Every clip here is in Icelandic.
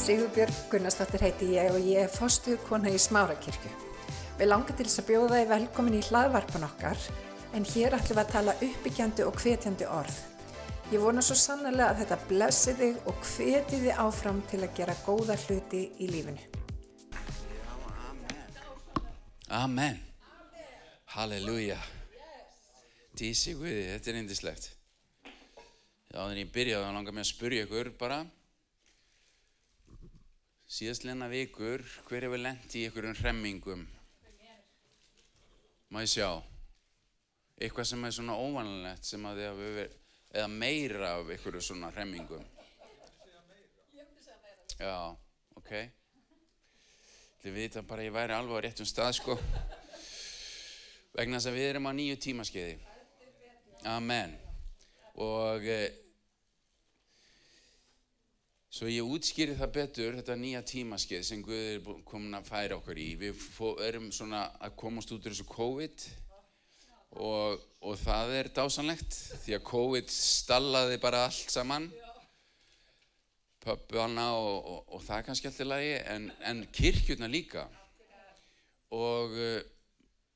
Sigurbjörg Gunnarsdóttir heiti ég og ég er fostu kona í Smárakirkju. Við langar til þess að bjóða þið velkomin í hlaðvarpan okkar en hér ætlum við að tala uppbyggjandi og hvetjandi orð. Ég vona svo sannlega að þetta blessi þig og hveti þig áfram til að gera góða hluti í lífinu. Amen. Halleluja. Dísi Guði, þetta er indislegt. Já, þannig ég byrjaði að langa með að spurja ykkur bara. Síðastleina vikur, hver hefur lent í ykkur um hremmingum? Má ég sjá? Eitthvað sem er svona óvanlegt sem að þið hafi verið, eða meira af ykkur svona hremmingum? Já, ok. Þið vita bara ég væri alveg á réttum stað, sko. Vegna þess að við erum á nýju tímaskeiði. Amen. Og e, svo ég útskýri það betur, þetta nýja tímaskeið sem Guð er komin að færa okkur í. Við erum svona að komast út úr þessu COVID og, og það er dásanlegt því að COVID stallaði bara allt saman. Pöppana og, og, og það er kannski alltaf lagi, en, en kirkjurna líka. Og uh,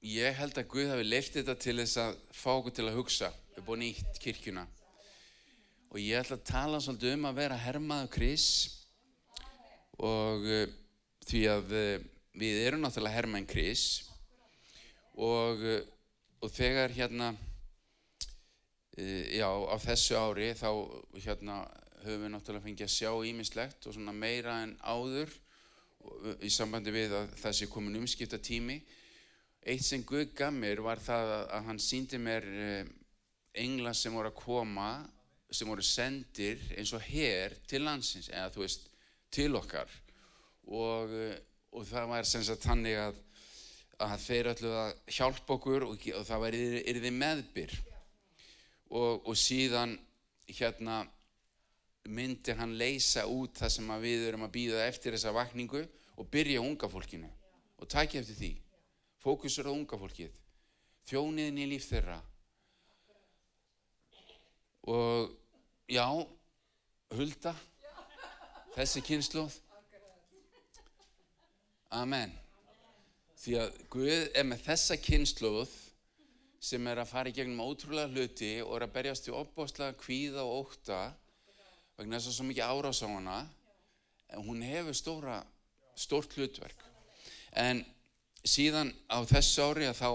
ég held að Guð hafi leift þetta til þess að fá okkur til að hugsa upp á nýtt kirkjuna. Og ég ætla að tala svolítið um að vera hermaðu Kris og uh, því að uh, við erum náttúrulega hermaðin Kris og, uh, og þegar hérna, já, á þessu ári þá hérna höfum við náttúrulega fengið að sjá ímislegt og svona meira en áður í sambandi við að það sé komin umskipta tími. Eitt sem Guð gaf mér var það að- hann síndi mér engla sem voru að koma, sem voru sendir eins og her til landsins, eða þú veist, til okkar. Og, eh, og það var sem sagt þannig að, að þeir ætluð að hjálpa okkur og, og það var yrði meðbyr. Og, og síðan hérna myndi hann leysa út það sem við erum að býða eftir þessa vakningu og byrja unga fólkinu og taki eftir því fókusur á unga fólkið þjóniðin í líf þeirra og já hulda þessi kynnslóð amen. Því að Guð er með þessa kynnslóð sem er að fara í gegnum ótrúlega hluti og er að berjast í opbóðslega kvíða og ótta vegna þess að svo mikið árás á hana en hún hefur stóra stórt hlutverk. En síðan á þessu ári að þá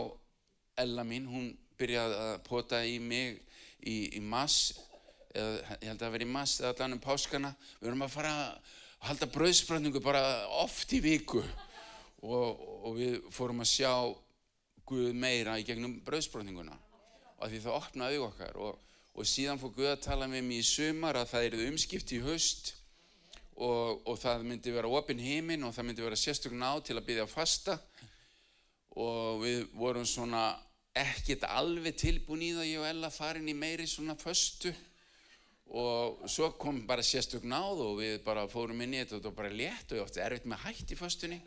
Ella mín, hún byrjaði að pota í mig í, í mass eða ég held að veri í mass eða allan um páskana. Við erum að fara að halda brauðspröndingu bara oft í viku. Og, og við fórum að sjá Guð meira í gegnum brauðspröndinguna og því það opnaði okkar. Og, og síðan fór Guð að tala með mér í sumar að það eru umskipt í haust. Og, og það myndi vera opinn heiminn og það myndi vera sérstök ná til að byggja fasta. Og við vorum svona ekkert alveg tilbúin í það ég og Ella farin í meiri svona föstu. Og svo kom bara sérstök náð og við bara fórum inn í þetta og bara létt og ég átti erfitt með hætt í föstunni.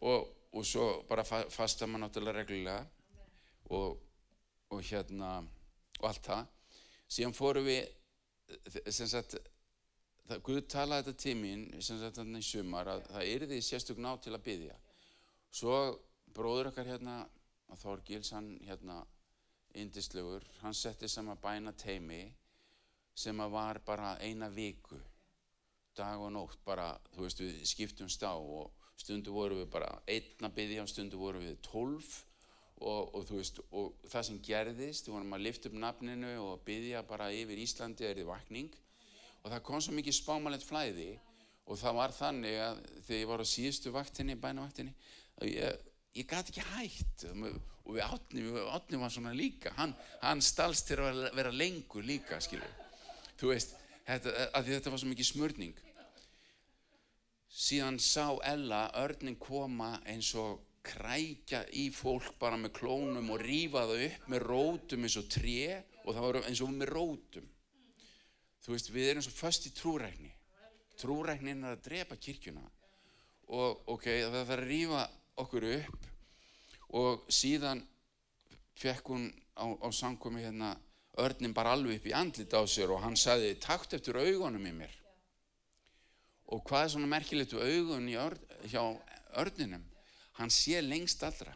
Og, og svo bara fa fasta maður náttúrulega reglulega. Og, og hérna og allt það. Síðan fórum við sem sagt það, Guð talaði þetta tímin sem sagt þarna í sumar að það yrði sérstök ná til að byggja svo bróður okkar hérna að Þorgils, hann hérna indislegur, hann setti saman bæna teimi sem að var bara eina viku dag og nótt bara, þú veist, við skiptumst á og stundu voru við bara einn að byggja og stundu voru við tólf og, og þú veist, og það sem gerðist, við vorum að lifta upp nafninu og byggja bara yfir Íslandi er þið vakning. Og það kom svo mikið spámalegt flæði og það var þannig að þegar ég var á síðustu vaktinni, bænavaktinni, að ég, ég gæti ekki hætt og við átni var svona líka, hann, hann stalst til að vera lengur líka, skilur. Þú veist, þetta, að þetta var svo mikið smörning. Síðan sá Ella örnin koma eins og krækja í fólk bara með klónum og rífa það upp með rótum eins og tré og það var eins og með rótum. Þú veist, við erum svo föst í trúrækni. Trúræknin er að drepa kirkjuna og ok, það þarf að rífa okkur upp og síðan fekk hún á, á samkomi hérna örnin bara alveg upp í andlit á sér og hann sagði takt eftir augunum í mér Og hvað er svona merkilegt við augun ör, hjá örninum? Hann sé lengst allra.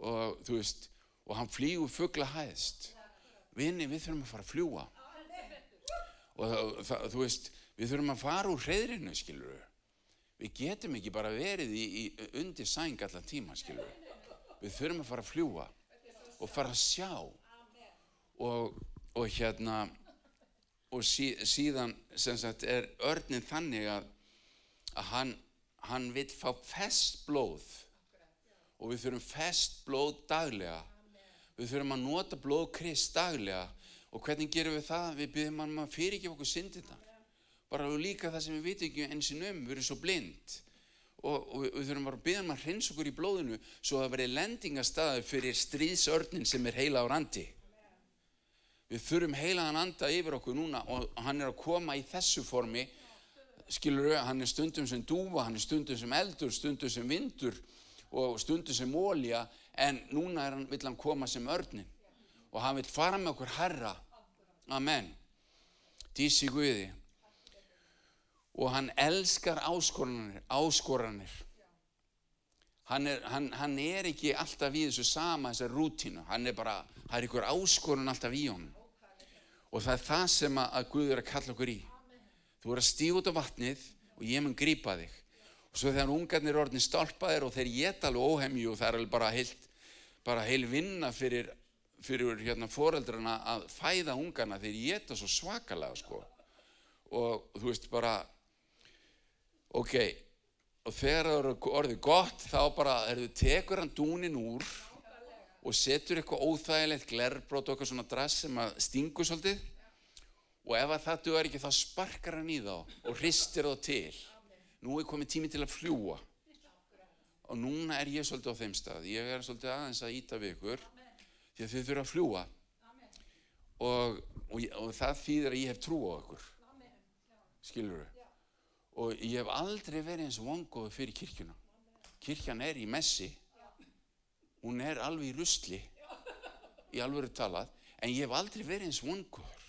Og þú veist, og hann flýgur fuggla hæðist. Vinni, við þurfum að fara að fljúa. Og það, það, þú veist, við þurfum að fara úr hreðrinu, skilur við. Við getum ekki bara verið í, í undir sæng allan tíma, skilur við. Þurfum að fara að fljúa og fara að sjá. Og, og hérna, og sí, síðan sagt er örnin þannig að, að hann, hann vil fá fest blóð. Og við þurfum fest blóð daglega. Við þurfum að nota blóð krist daglega. Og hvernig gerum við það? Við byrjum hann að fyrirgefa okkur syndina bara líka það sem við vitum ekki eins og nöfum, við erum svo blind og, og við þurfum bara að byrja hann að hrins okkur í blóðinu svo að það verði lendingastaði fyrir stríðsörnin sem er heila á randi Við þurfum heilaðan anda yfir okkur núna og hann er að koma í þessu formi, skilur við, hann er stundum sem dúfa, hann er stundum sem eldur, stundum sem vindur og stundum sem ólja, en núna hann, vil hann koma sem örnin og hann vil fara með okkur herra. Amen. Dísi Guði. Og hann elskar áskoranir, áskoranir. Hann er, hann, hann er ekki alltaf í þessu sama, þessar rútínu. Hann er bara, það er ykkur áskorun alltaf í honum. Og það er það sem að, að Guð er að kalla okkur í. Þú er að stíða út á vatnið og ég mun grípa þig. Og svo þegar ungarnir orðin stálpaðir og þeir geta alveg óhemju og það er alveg bara heil, bara heil vinna fyrir, fyrir hérna, foreldrana að fæða ungarna. Þeir geta svo svakalega sko. Og þú veist bara, ok, og þegar það eru orðið gott þá bara, er þau tekur hann dúnin úr og setur eitthvað óþægilegt glerbrót og eitthvað svona drass sem að stingu svolítið. Og ef að það duðar ekki þá sparkar hann í þá og hristir þá til. Nú er komið tími til að fljúa og núna er ég svolítið á þeim stað. Ég er svolítið aðeins að íta við ykkur því að þið þurfa að fljúa og, og, og það þýðir að ég hef trú á ykkur. Skilur þau og ég hef aldrei verið eins vongóðu fyrir kirkjuna. Kirkjan er í messi. Hún er alveg í rusli í alveg talað. En ég hef aldrei verið eins vongur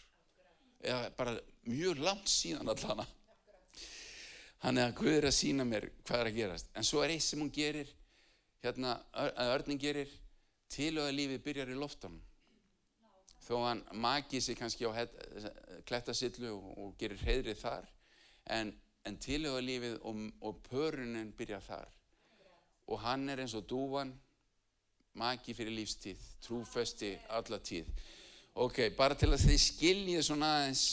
eða bara mjög langt síðan allana hann er að Guð er að sína mér hvað er að gerast. En svo er eitt sem hún gerir hérna að örning gerir tilöða lífið byrjar í loftunum þó hann magi sig kannski á klettasillu og gerir hreðrið þar. En, en tilöða lífið og, og pörunin byrjar þar og hann er eins og dúvan maki fyrir lífstíð, trúfesti alla tíð. Ok, bara til að þið skiljið svona aðeins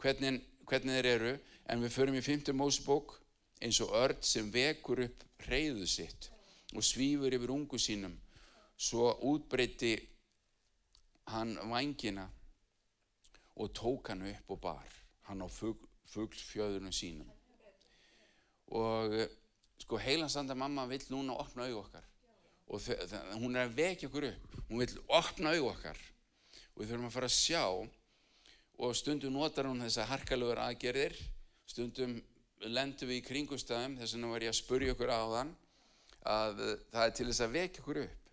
hvernig, hvernig þeir eru, en við förum í 5. mósbók eins og örd sem vekur upp reyðu sitt og svífur yfir ungu sínum, svo útbreytti hann vangina og tók hann upp og bar hann á fuglfjöðunum sínum. Og sko heilansanda mamma vill núna opna auð okkar. Og hún er að vekja okkur upp. Hún vil opna auð okkar. Og við þurfum að fara að sjá. Og stundum notar hún þessa harkalugur aðgerðir. Stundum lendum við í kringustæðum þess vegna var ég að spurja okkur á þann að það er til þess að vekja okkur upp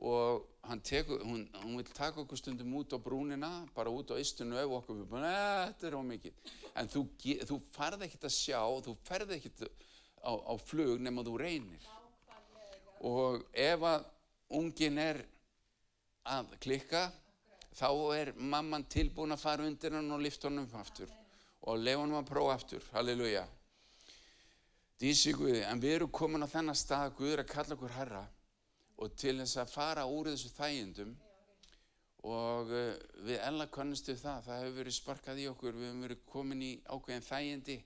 og teku, hún, hún vil taka okkur stundum út á brúnina bara út á eistunum og okkur við bara, þetta er ómikið en þú, þú farði ekkert að sjá þú ferði ekkert á, á flug nema þú reynir. Og ef að ungin er að klikka þá er mamman tilbúin að fara undir hann og lifta hann um aftur og lefa hann að prófa aftur, halleluja. Dísi Guði, en við erum komin á þennan stað að Guður að kalla okkur herra og til þess að fara úr þessu þægindum og uh, við ella konnustu það, það hefur verið sparkað í okkur, við hefum verið komin í ákveðin þægindi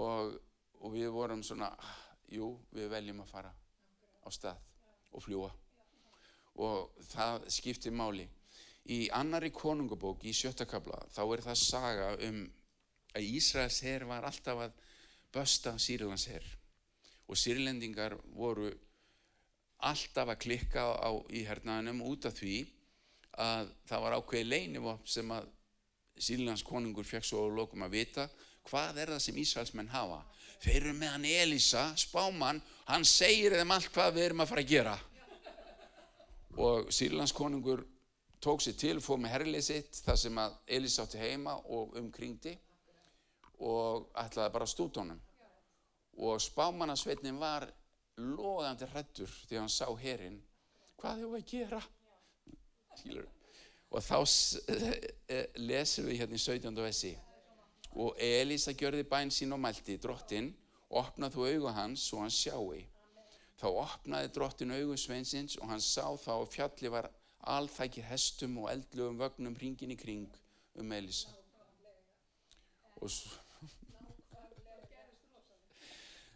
og, og við vorum svona, ah, jú, við veljum að fara á stað og fljúa og það skiptir máli. Í annari konungabók í sjöttakabla þá er það saga um að Ísraels herr var alltaf að bösta Sýrlands herr og sýrlendingar voru alltaf að klikka á, í hernaðinum út af því að það var ákveði leinivop sem að Sýrlands konungur fekk svo að lokum að vita hvað er það sem Ísraelsmenn hafa. Þeir eru með hann Elisa, spáman hann segir þeim allt hvað við erum að fara að gera. Og Sýrlandskonungur tók sér til fóð með herrlið sitt þar sem að Elisa átti heima og umkringdi og ætlaði bara að stúta honum. Og spámanasveitnin var loðandi hrættur því hann sá herinn. Hvað hefur að gera? Skilur og þá s- eh, lesum við hérna í 17. vessi og Elísa gjörði bæn sín og mælti drottin, opnað þú augu hans og hann sjái. Þá opnaði drottin augu sveinsins og hann sá þá að fjalli var alþækir hestum og eldlugum vögnum hringin í kring um Elísa. Og svo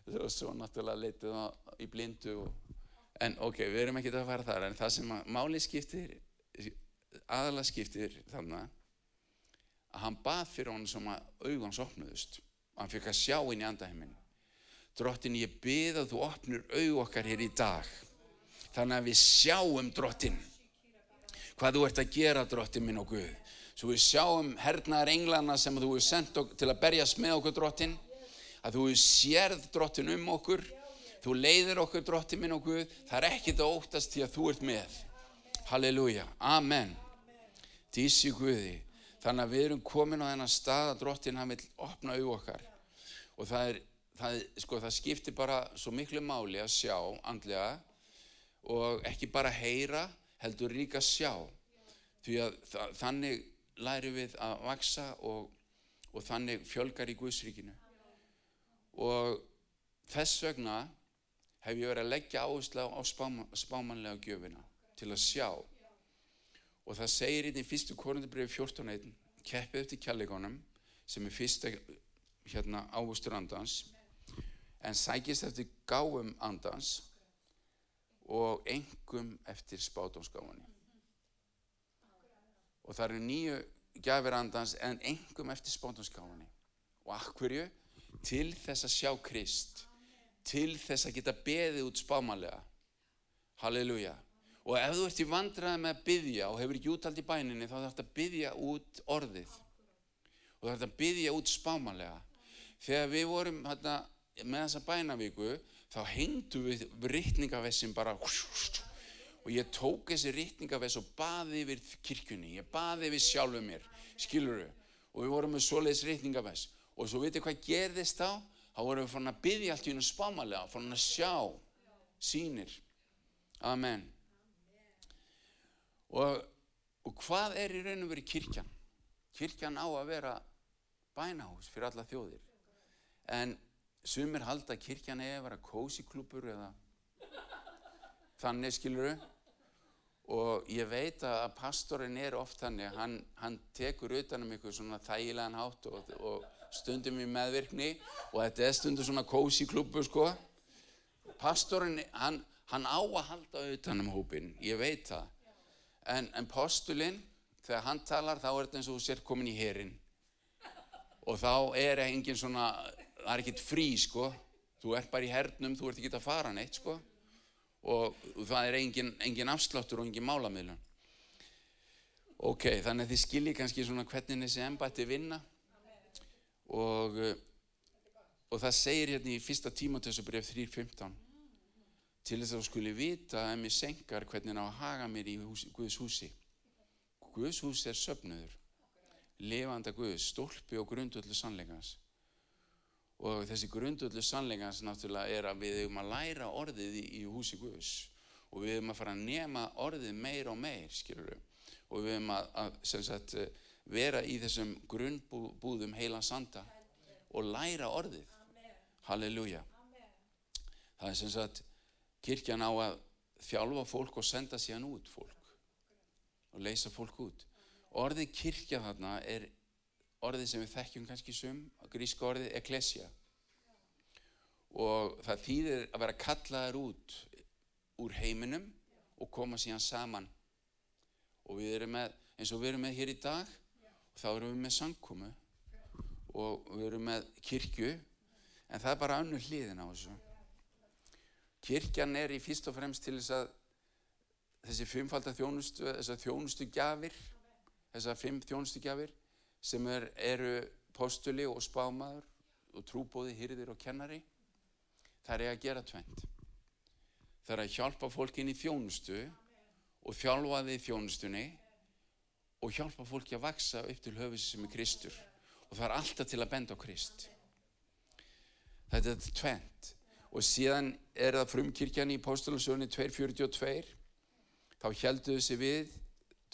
og svo náttúrulega leitið það í blindu og, en ok, við erum ekki að fara þar en það sem máli skiptir aðalega skiptir þannig að hann bað fyrir honum sem að augun hans opnuðust. Hann fikk að sjá inn í andaheimin drottin ég bið að þú opnur augu okkar hér í dag þannig að við sjáum drottin hvað þú ert að gera drottin minn og Guð. Svo við sjáum hernaðar englana sem þú hefur sendt til að berjast með okkur drottin að þú hefur sérð drottin um okkur þú leiðir okkur drottin minn og Guð. Það er ekkit að óttast því að þú ert með. Halleluja, amen. Dísi Guði. Þannig að við erum komin á þennan stað að drottin hann vil opna augu okkar. Og það er, það, sko, það skiptir bara svo miklu máli að sjá andlega og ekki bara heyra heldur líka sjá. Því að þa þannig lærum við að vaksa og, og þannig fjölgar í Guðsríkinu og þess vegna hef ég verið að leggja áherslu á spáma, spámanlega gjöfina til að sjá. Og það segir í fyrstu korundabrifi 14.1 keppið eftir kjallegonum sem er fyrsta hérna ávustur andans en sækist eftir gáum andans og engum eftir spátumsgáfunni og það eru nýju gjafir andans en engum eftir spátumsgáfunni og akkurju til þess að sjá Krist til þess að geta beðið út spámanlega halleluja. Og ef þú ert í vandræði með að byðja og hefur ekki útald í bæninni þá þarf þetta að byðja út orðið. Og það er að byðja út spámanlega þegar við vorum hérna, með þessa bænavíku þá hengdu við rittningavessin bara og ég tók þessi rittningavess og baði yfir kirkjunni. Ég baði yfir sjálfu mér skiluru og við vorum með svoleiðis rittningavess og svo veitir hvað gerðist þá þá vorum við fann að byðja allt í hennu spámanlega fann að sjá sínir amen. Og, og hvað er í raun og verið kirkjan? Kirkjan á að vera bænahús fyrir alla þjóðir. En sumir halda að kirkjan eða vera kósiklúpur eða þannig skiluru og ég veit að pastorinn er oft þannig hann, hann tekur utan um ykkur svona þægilegan hátt og, og stundum í meðvirkni og þetta er stundum svona kósiklúpur sko. Pastorinn hann, hann á að halda utan um hópin ég veit það. En, en postulinn þegar hann talar þá er þetta eins og þú sér komin í herin og þá er engin svona það er ekkert frí sko. Þú ert bara í hernum, þú ert ekki að fara neitt sko. Og það er engin, engin afsláttur og engin málamiðlun. Ok, þannig að þið skiljið kannski svona hvernig þessi embætti vinna og uh, og það segir hérna í fyrsta tímatöðsabref 3.15 til þess að þú skuli vita að mér senkar hvernig ná að haga mér í hús, Guðs húsi. Guðs hús er söfnuður lifanda Guðs, stólpi og grundöldu sannleikans. Og þessi grundöldu sannleikans náttúrulega er að við höfum að læra orðið í, í húsi Guðs. Og við höfum að fara að nema orðið meir og meir skilur og við höfum að, að sem sagt, vera í þessum grunnbúðum heila sanda og læra orðið. Halleluja. Það er sem sagt kirkjan á að þjálfa fólk og senda síðan út fólk og leysa fólk út. Orðið kirkja þarna er orðið sem við þekkjum kannski sum gríska orðið eklesja og það þýðir að vera kallaðar út úr heiminum og koma síðan saman. Og við erum með eins og við erum með hér í dag þá erum við með sangkomu og við erum með kirkju en það er bara önnur hliðin á þessu. Kirkjan er í fyrst og fremst til þess að þessi fimmfalda þjónustu þessar þjónustu gjafir þessar fimm þjónustu gjafir sem er, eru postuli og spámaður og trúbóði, hýrðir og kennari það er að gera tvent það er að hjálpa fólki inn í þjónustu og þjálfa þið þjónustunni og hjálpa fólki að vaksa upp til höfus sem er Kristur. Og það er alltaf til að benda á Krist. Þetta er tvent og síðan er það frumkirkjan í Póstulusjóni 242 þá heldur þessi við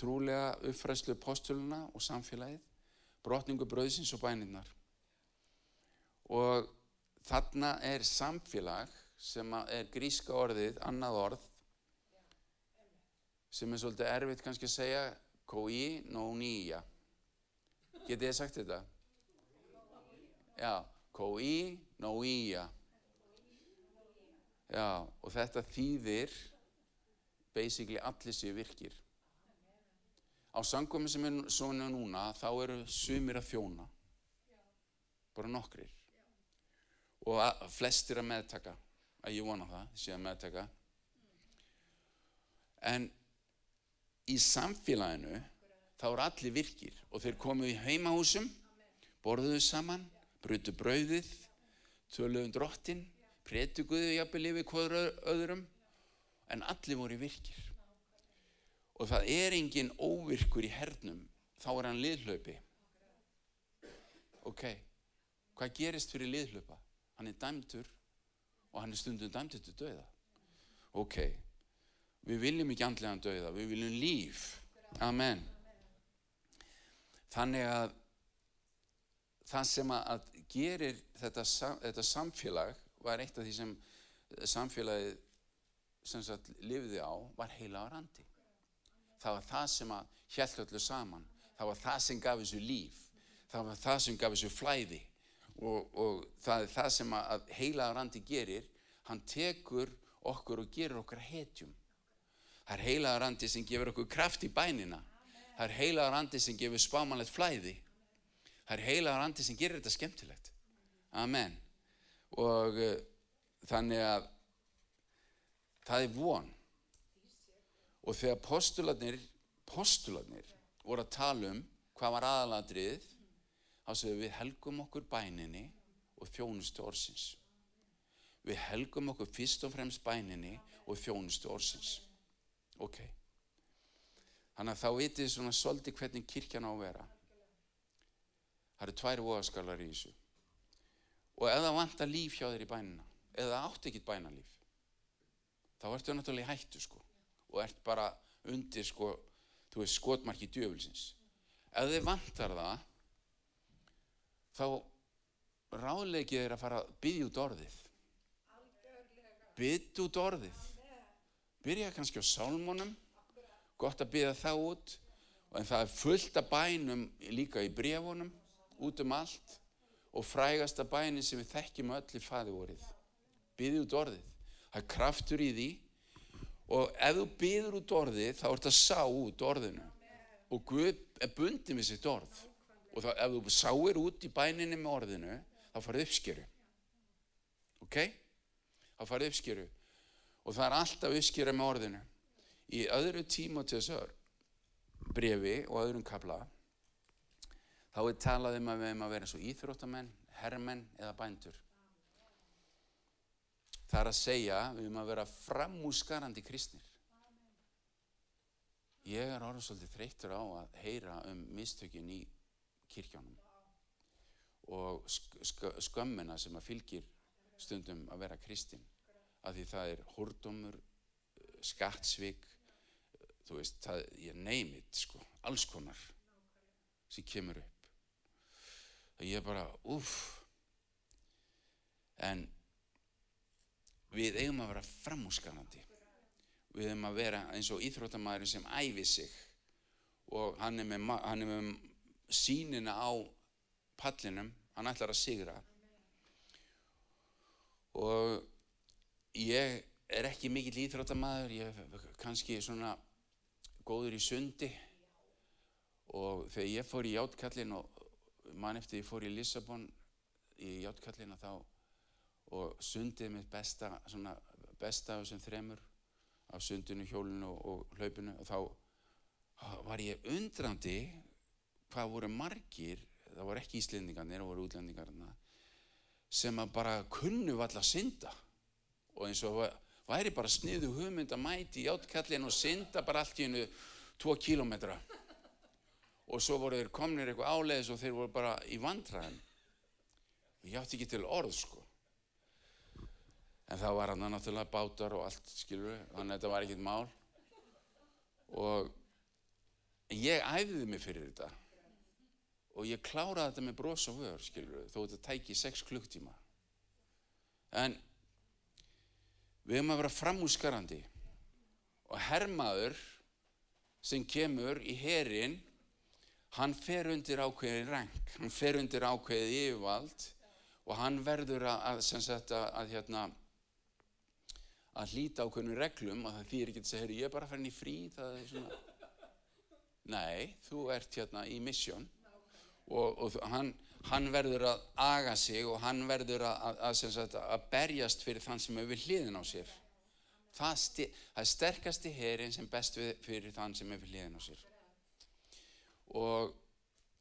trúlega uppfræslu postuluna og samfélagið brotningu bröðsins og bæninnar og þarna er samfélag sem er gríska orðið, annað orð sem er svolítið erfitt kannski að segja koi no nýja getið þið sagt þetta? já, koi no nýja já, og þetta þýðir basically allir séu virkir. Á sangkomi sem er svona núna þá eru sumir að þjóna. Bara nokkrir. Og að, flestir að meðtaka. Að ég vona það, sé að meðtaka. En í samfélaginu þá eru allir virkir. Og þeir komu í heimahúsum borðuðu saman, brutu brauðið töluðu um drottin pretuguðu jafnvel yfir hverju öðrum en allir voru virkir. Og það er engin óvirkur í hernum. Þá er hann liðhlaupi. Ok hvað gerist fyrir liðhlaupa? Hann er dæmtur og hann er stundum dæmtur til döða ok við viljum ekki andlega döða við viljum líf. Amen. Þannig að það sem að gerir þetta, þetta samfélag var eitt af því sem samfélagið sem sagt lifði á var heila á randi það var það sem að hjælt öllu saman. Það var það sem gaf þessu líf. Það var það sem gaf þessu flæði. Og, og það er það sem að heila á randi gerir hann tekur okkur og gerir okkur hetjum það er heila á randi sem gefur okkur kraft í bænina. Það er heila á randi sem gefur spámanlegt flæði. Það er heila á randi sem gerir þetta skemmtilegt. Amen. Og uh, þannig að það er von. Og þegar postularnir postularnir voru að tala um hvað var aðaladrið þá segum við helgum okkur bæninni og þjónustu orsins við helgum okkur fyrst og fremst bæninni og þjónustu orsins ok. Þannig að þá vitið svona svolítið hvernig kirkjan á að vera. Það eru tvær voðaskalar í þessu. Og ef það vantar líf hjá þér í bænina eða átt ekkit bænalíf þá ertu náttúrulega í hættu sko. Og ert bara undir sko þú veist skotmarki djöfulsins. Ef þið vantar það þá ráðlegið er að fara að byggja út orðið. Byggja út orðið byrja kannski á sálmónum gott að byggja það út en það er fullt af bænum líka í brefunum út um allt og frægasta bænin sem við þekkjum öll í fæðivorið byggja út orðið. Það er kraftur í því. Og ef þú byggður út orðið þá ert að sá út orðinu. Og Guð er bundið með sitt orð. Og þá, ef þú sáir út í bæninni með orðinu þá farið uppskeru. Ok? þá farið uppskeru og það er alltaf uppskeru með orðinu í öðru tíma til þessar brefi og öðrum kabla þá er talað um að við erum að vera eins og íþróttamenn, herrmenn eða bændur Það er að segja, við erum að vera framúsgarandi kristnir. Ég er orðið svolítið þreytur á að heyra um mistökin í kirkjónum og skömmina sem að fylgir stundum að vera kristinn. Af því það er hordumur, skattsvík, þú veist, það er neymit, sko, alls konar sem kemur upp. Það ég er bara, uff, en við eigum að vera framúskanandi við eigum að vera eins og íþróttamæðurinn sem æfi sig og hann er með, hann er með sínina á pallinum hann ætlar að sigra. Og ég er ekki mikill íþróttamæður ég er kannski svona góður í sundi. Og þegar ég fór í játkallin og mann eftir ég fór í Lissabon í játkallin og þá og sundið mitt besta, svona, besta af þessum þremur af sundinu, hjólinu og, hlaupinu og þá var ég undrandi hvað voru margir, það voru ekki íslendingarnir, það voru útlendingarna sem að bara kunnu valla synda og eins og væri bara sniðu hugmynd að mæti í átkallin og synda bara allt í hennu tvo kílometra og svo voru þeir komnir eitthvað áleiðis og þeir voru bara í vandræðin og ég átti ekki til orð sko. En það var hann náttúrulega bátar og allt skilur þannig að þetta var ekkert mál. Og ég æfði mig fyrir þetta. Og ég kláraði þetta með bros og vör skilur þó þetta tæki 6 klukktíma en við höfum að vera framúskarandi og hermaður sem kemur í herin hann fer undir ákveðið rank. Hann fer undir ákveðið yfirvald og hann verður að, að, að, að hérna, hlýta ákveðinu reglum og það þýr ekki að segja, ég er bara að fara inn í frí það er svona nei, þú ert hérna í mission og, og hann, hann verður að aga sig og hann verður sagt, að berjast fyrir þann sem við hliðin á sér. Það, það er sterkasti herin sem best fyrir þann sem við hliðin á sér. Og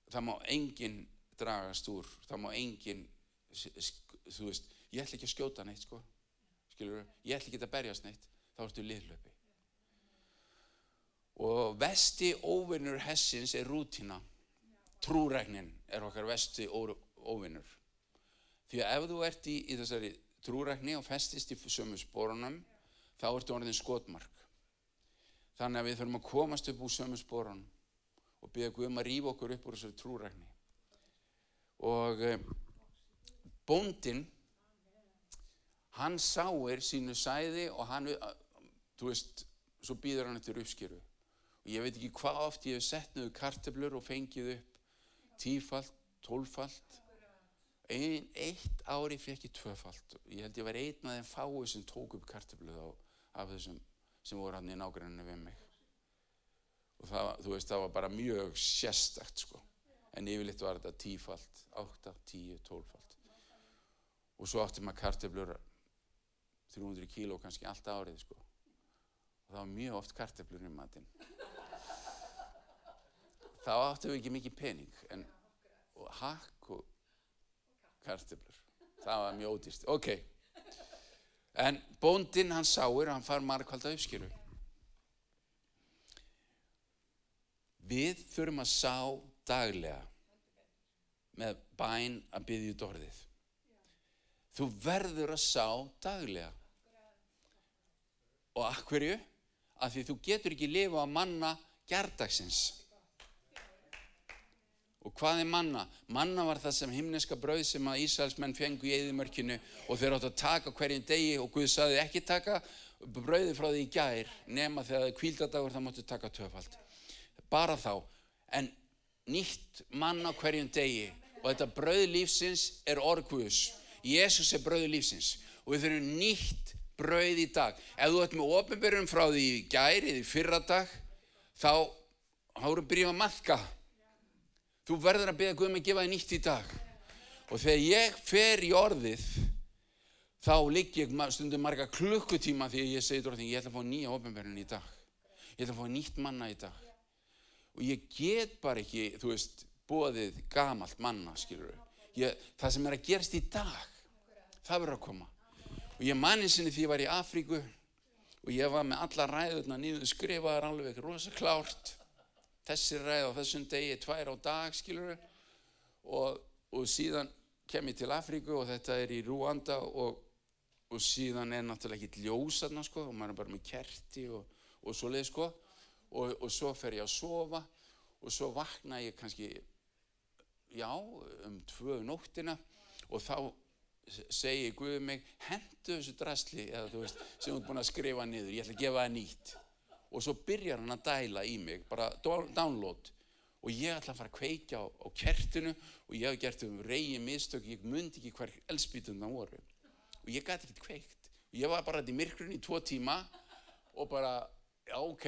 það má enginn dragast úr, það má enginn, þú veist, ég ætla ekki að skjóta neitt sko, skilur þú, ég ætla ekki að berjast neitt, þá ertu liðlöpi. Og vesti óvinnur hessins er rútina, trúræknin er okkar vesti óvinnur. Því að ef þú ert í, í þessari trúrækni og festist í sömu spórunum, þá ertu orðin skotmark. Þannig að við þurfum að komast upp úr sömu spórunum og byggja Guðum að rýfa okkur upp úr þessari trúrækni. Og e, bóndin, hann sáir sínu sæði og hann, þú veist, svo býður hann eftir uppskýru. Og ég veit ekki hvað oft ég hef sett niður karteblur og fengið upp tífalt, tólfalt. Ein, eitt ári fekk ég tvöfalt. Ég held ég var einn af þeim fáið sem tók upp kartebluð af þessum sem voru hann í nágrunni við mig. Og það, þú veist, það var bara mjög sérstakt sko. En yfirleitt var þetta tífalt 8, 10, 12 falt og svo átti maður karteflur 300 kíló kannski alltaf árið sko. Og það var mjög oft karteflur í matinn þá áttum við ekki mikið pening en hakk og karteflur það var mjög ódýrst, ok en bóndinn hann sáir hann far margkvalda uppskjöru Við þurfum að sá daglega með bæn að byggja út orðið. Þú verður að sá daglega. Og að hverju? Að því þú getur ekki lifa að manna gerdagsins. Og hvað er manna? Manna var það sem himneska brauð sem að Ísælsmenn fengu í eðimörkinu og þeir áttu að taka hverjum degi og Guð saði ekki taka brauði frá því í gær nema þegar það er kvíldadagur það máttu taka töfald bara þá. En nýtt mann á hverjum degi og þetta brauð lífsins er orguðus. Jésús er brauð lífsins. Og við þurfum nýtt brauð í dag. Ef þú ert með ofinbyrjum frá því í gæri eða í fyrra dag þá hárum byrjum að maðka þú verður að byrja Guðum að gefa þig nýtt í dag. Og þegar ég fer í orðið þá ligg ég stundum marga klukkutíma að ég segi dróðin ég ætla að fá nýja ofinbyrjum í dag. Ég ætla að fá nýtt manna í dag. Og ég get bara ekki, þú veist, bóðið gamalt manna, skilur ég, það sem er að gerast í dag, það verður að koma. Og ég manni sinni því ég var í Afríku og ég var með alla ræðurna nýðu skrifaðar alveg rosa klárt, þessi ræð á þessum degi, tvær á dag, skilur og, og síðan kem ég til Afríku og þetta er í Rúanda og, og síðan er náttúrulega ekki ljósarna, sko, og maður er bara með kerti og, og svoleið, sko, og, svo fer ég að sofa og svo vakna ég kannski, já, um tvö nóttina og þá segi Guðið mig, hendu þessu drasli eða þú veist, sem þú ert búin að skrifa niður, ég ætla að gefa það nýtt. Og svo byrjar hann að dæla í mig, bara download. Og ég ætla að fara að kveikja á, á kertinu og ég hef gert um reyði mistök, ég myndi ekki hver elspítun það voru. Og ég gæti ekkert kveikt. Og ég var bara þetta í myrkrun í tvo tíma og bara, já, ok,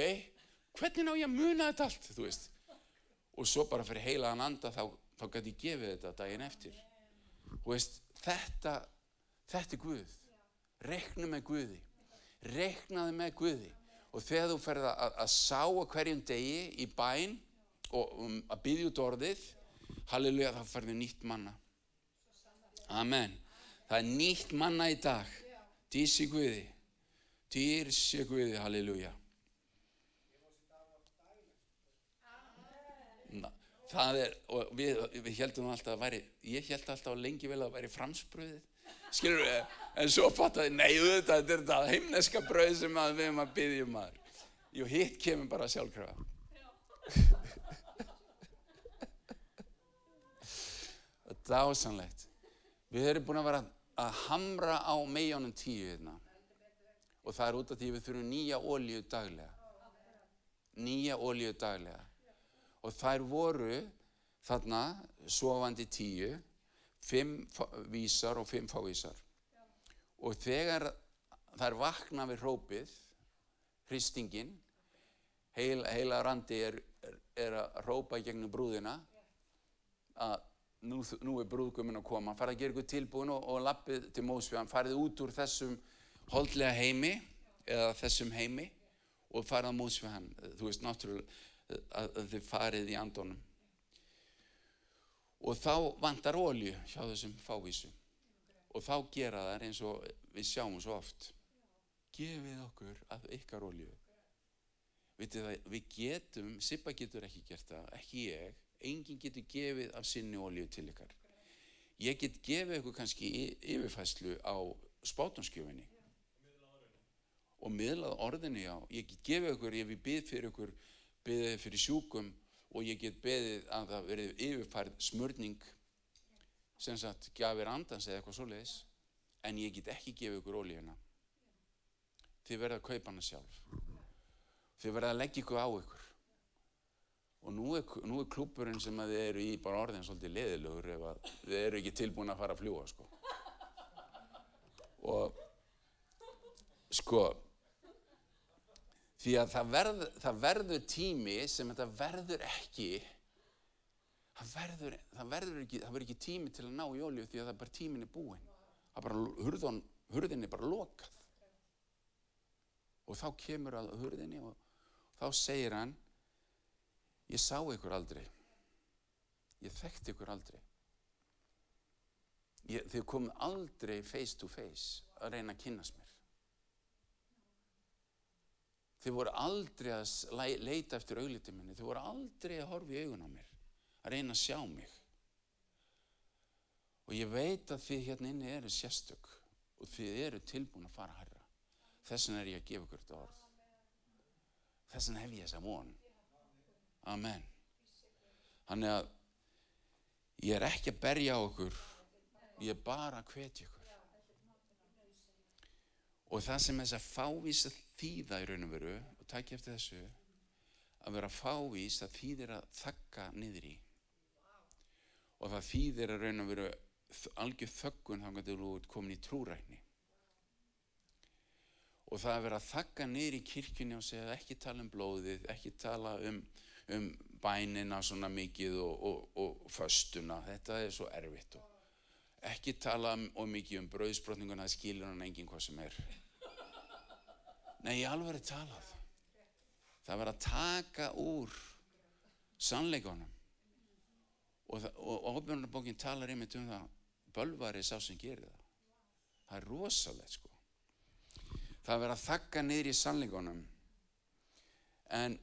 hvernig ná ég að muna þetta allt, þú veist. Og svo bara fyrir heilaðan anda þá, þá gæti ég gefið þetta daginn eftir. Þú veist, þetta, þetta er Guð. Rekna með Guði. Reknaði með Guði. Og þegar þú ferð að, að sá að hverjum degi í bæn og um, að byggja út orðið, halleluja, þá ferðu nýtt manna. Amen. Það er nýtt manna í dag. Dísi Guði. Dýrsi Guði, halleluja. það er, og við, við heldum alltaf að væri, ég held alltaf lengi vel að það væri fransbröðið, skilur við, en svo fattaði, nei, auðvitað, þetta er þetta heimneska bröð sem við erum að byggja um maður. Jú, hitt kemur bara sjálfkrafa. Þetta er ásanlegt. Við erum búin að vera að hamra á mejónum tíu hérna. Og það er út af því við þurfum nýja ólíu daglega. Nýja ólíu daglega. Og þær voru þarna sofandi tíu, fimm vísar og fimm fávísar. Og þegar þær vakna við hrópið, hristingin, heila, heila randi er, er, er að hrópa gegnum brúðina, að nú, nú er brúðguminn að koma, farið að gera ykkur tilbúin og, og lappið til mósfjöðan, farið út úr þessum holdlega heimi eða þessum heimi og farið að mósfjöðan, þú veist náttúrulega að þið farið í andonum. Og þá vantar ólju hjá þessum fávísu og þá gera þær eins og við sjáum svo oft. Gefið okkur af ykkar ólju. Það, við getum, Sippa getur ekki gert það, ekki ég, enginn getur gefið af sinni ólíu til ykkar. Ég get gefið ykkur kannski yfirfæslu á spátumskjöfinni og miðlað orðinni á. Ég get gefið ykkur, ég byrð fyrir ykkur, byrðið fyrir sjúkum og ég get beðið að það verið yfirfærð smörning sem sagt gafir andans eða eitthvað svoleiðis en ég get ekki gefið ykkur ólíuna. Þið verða að kaupa hana sjálf. Þið verða að leggja ykkur á ykkur. Og nú er, nú er klúpurinn sem að þið eru í bara orðin svolítið leðilegur ef að þið eru ekki tilbúin að fara að fljúa sko. Og sko, því að það, verð, það verður tími sem þetta verður ekki, það verður, það verður ekki, það verður ekki tími til að ná í olju því að það bara tímin er búinn. Það bara, hurðun, hurðin er bara lokað. Og þá kemur að hurðinni og þá segir hann, ég sá ykkur aldrei, ég þekkti ykkur aldrei. Ég, þið komum aldrei face to face að reyna að kynast mér. Þið voru aldrei að leita eftir augliti minni, þið voru aldrei að horfa í augun á mér, að reyna að sjá mig. Og ég veit að þið hérna inni eru sérstök og þið eru tilbúin að fara herra. Þessan er ég að gefa ykkur þetta orð. Þessan hef ég þessa von. Amen. Þannig að ég er ekki að berja á okkur, ég er bara að hvetja ykkur. Og það sem þess að fávís að þýða í raun og veru, og takk eftir þessu, að vera fávís að þýðir að þakka niður í. Og það þýðir að raun og veru algjör þöggun þá kannski þú ert komin í trúrækni. Og það að vera að þakka niður í kirkjunni og segja ekki tala um blóðið, ekki tala um, um bænina svona mikið og, og, og föstuna, þetta er svo erfitt. Og ekki tala um mikið um brauðsbrotninguna, það skilur hann enginn hvað sem er. Nei, ég alveg er talað. Það verður að taka úr sannleikonum. Og, og ofbjörnarbókinn talar einmitt um það, bölvar er sá sem gerir það. Það er rosalegt sko. Það verður að þakka niður í sannleikonum. En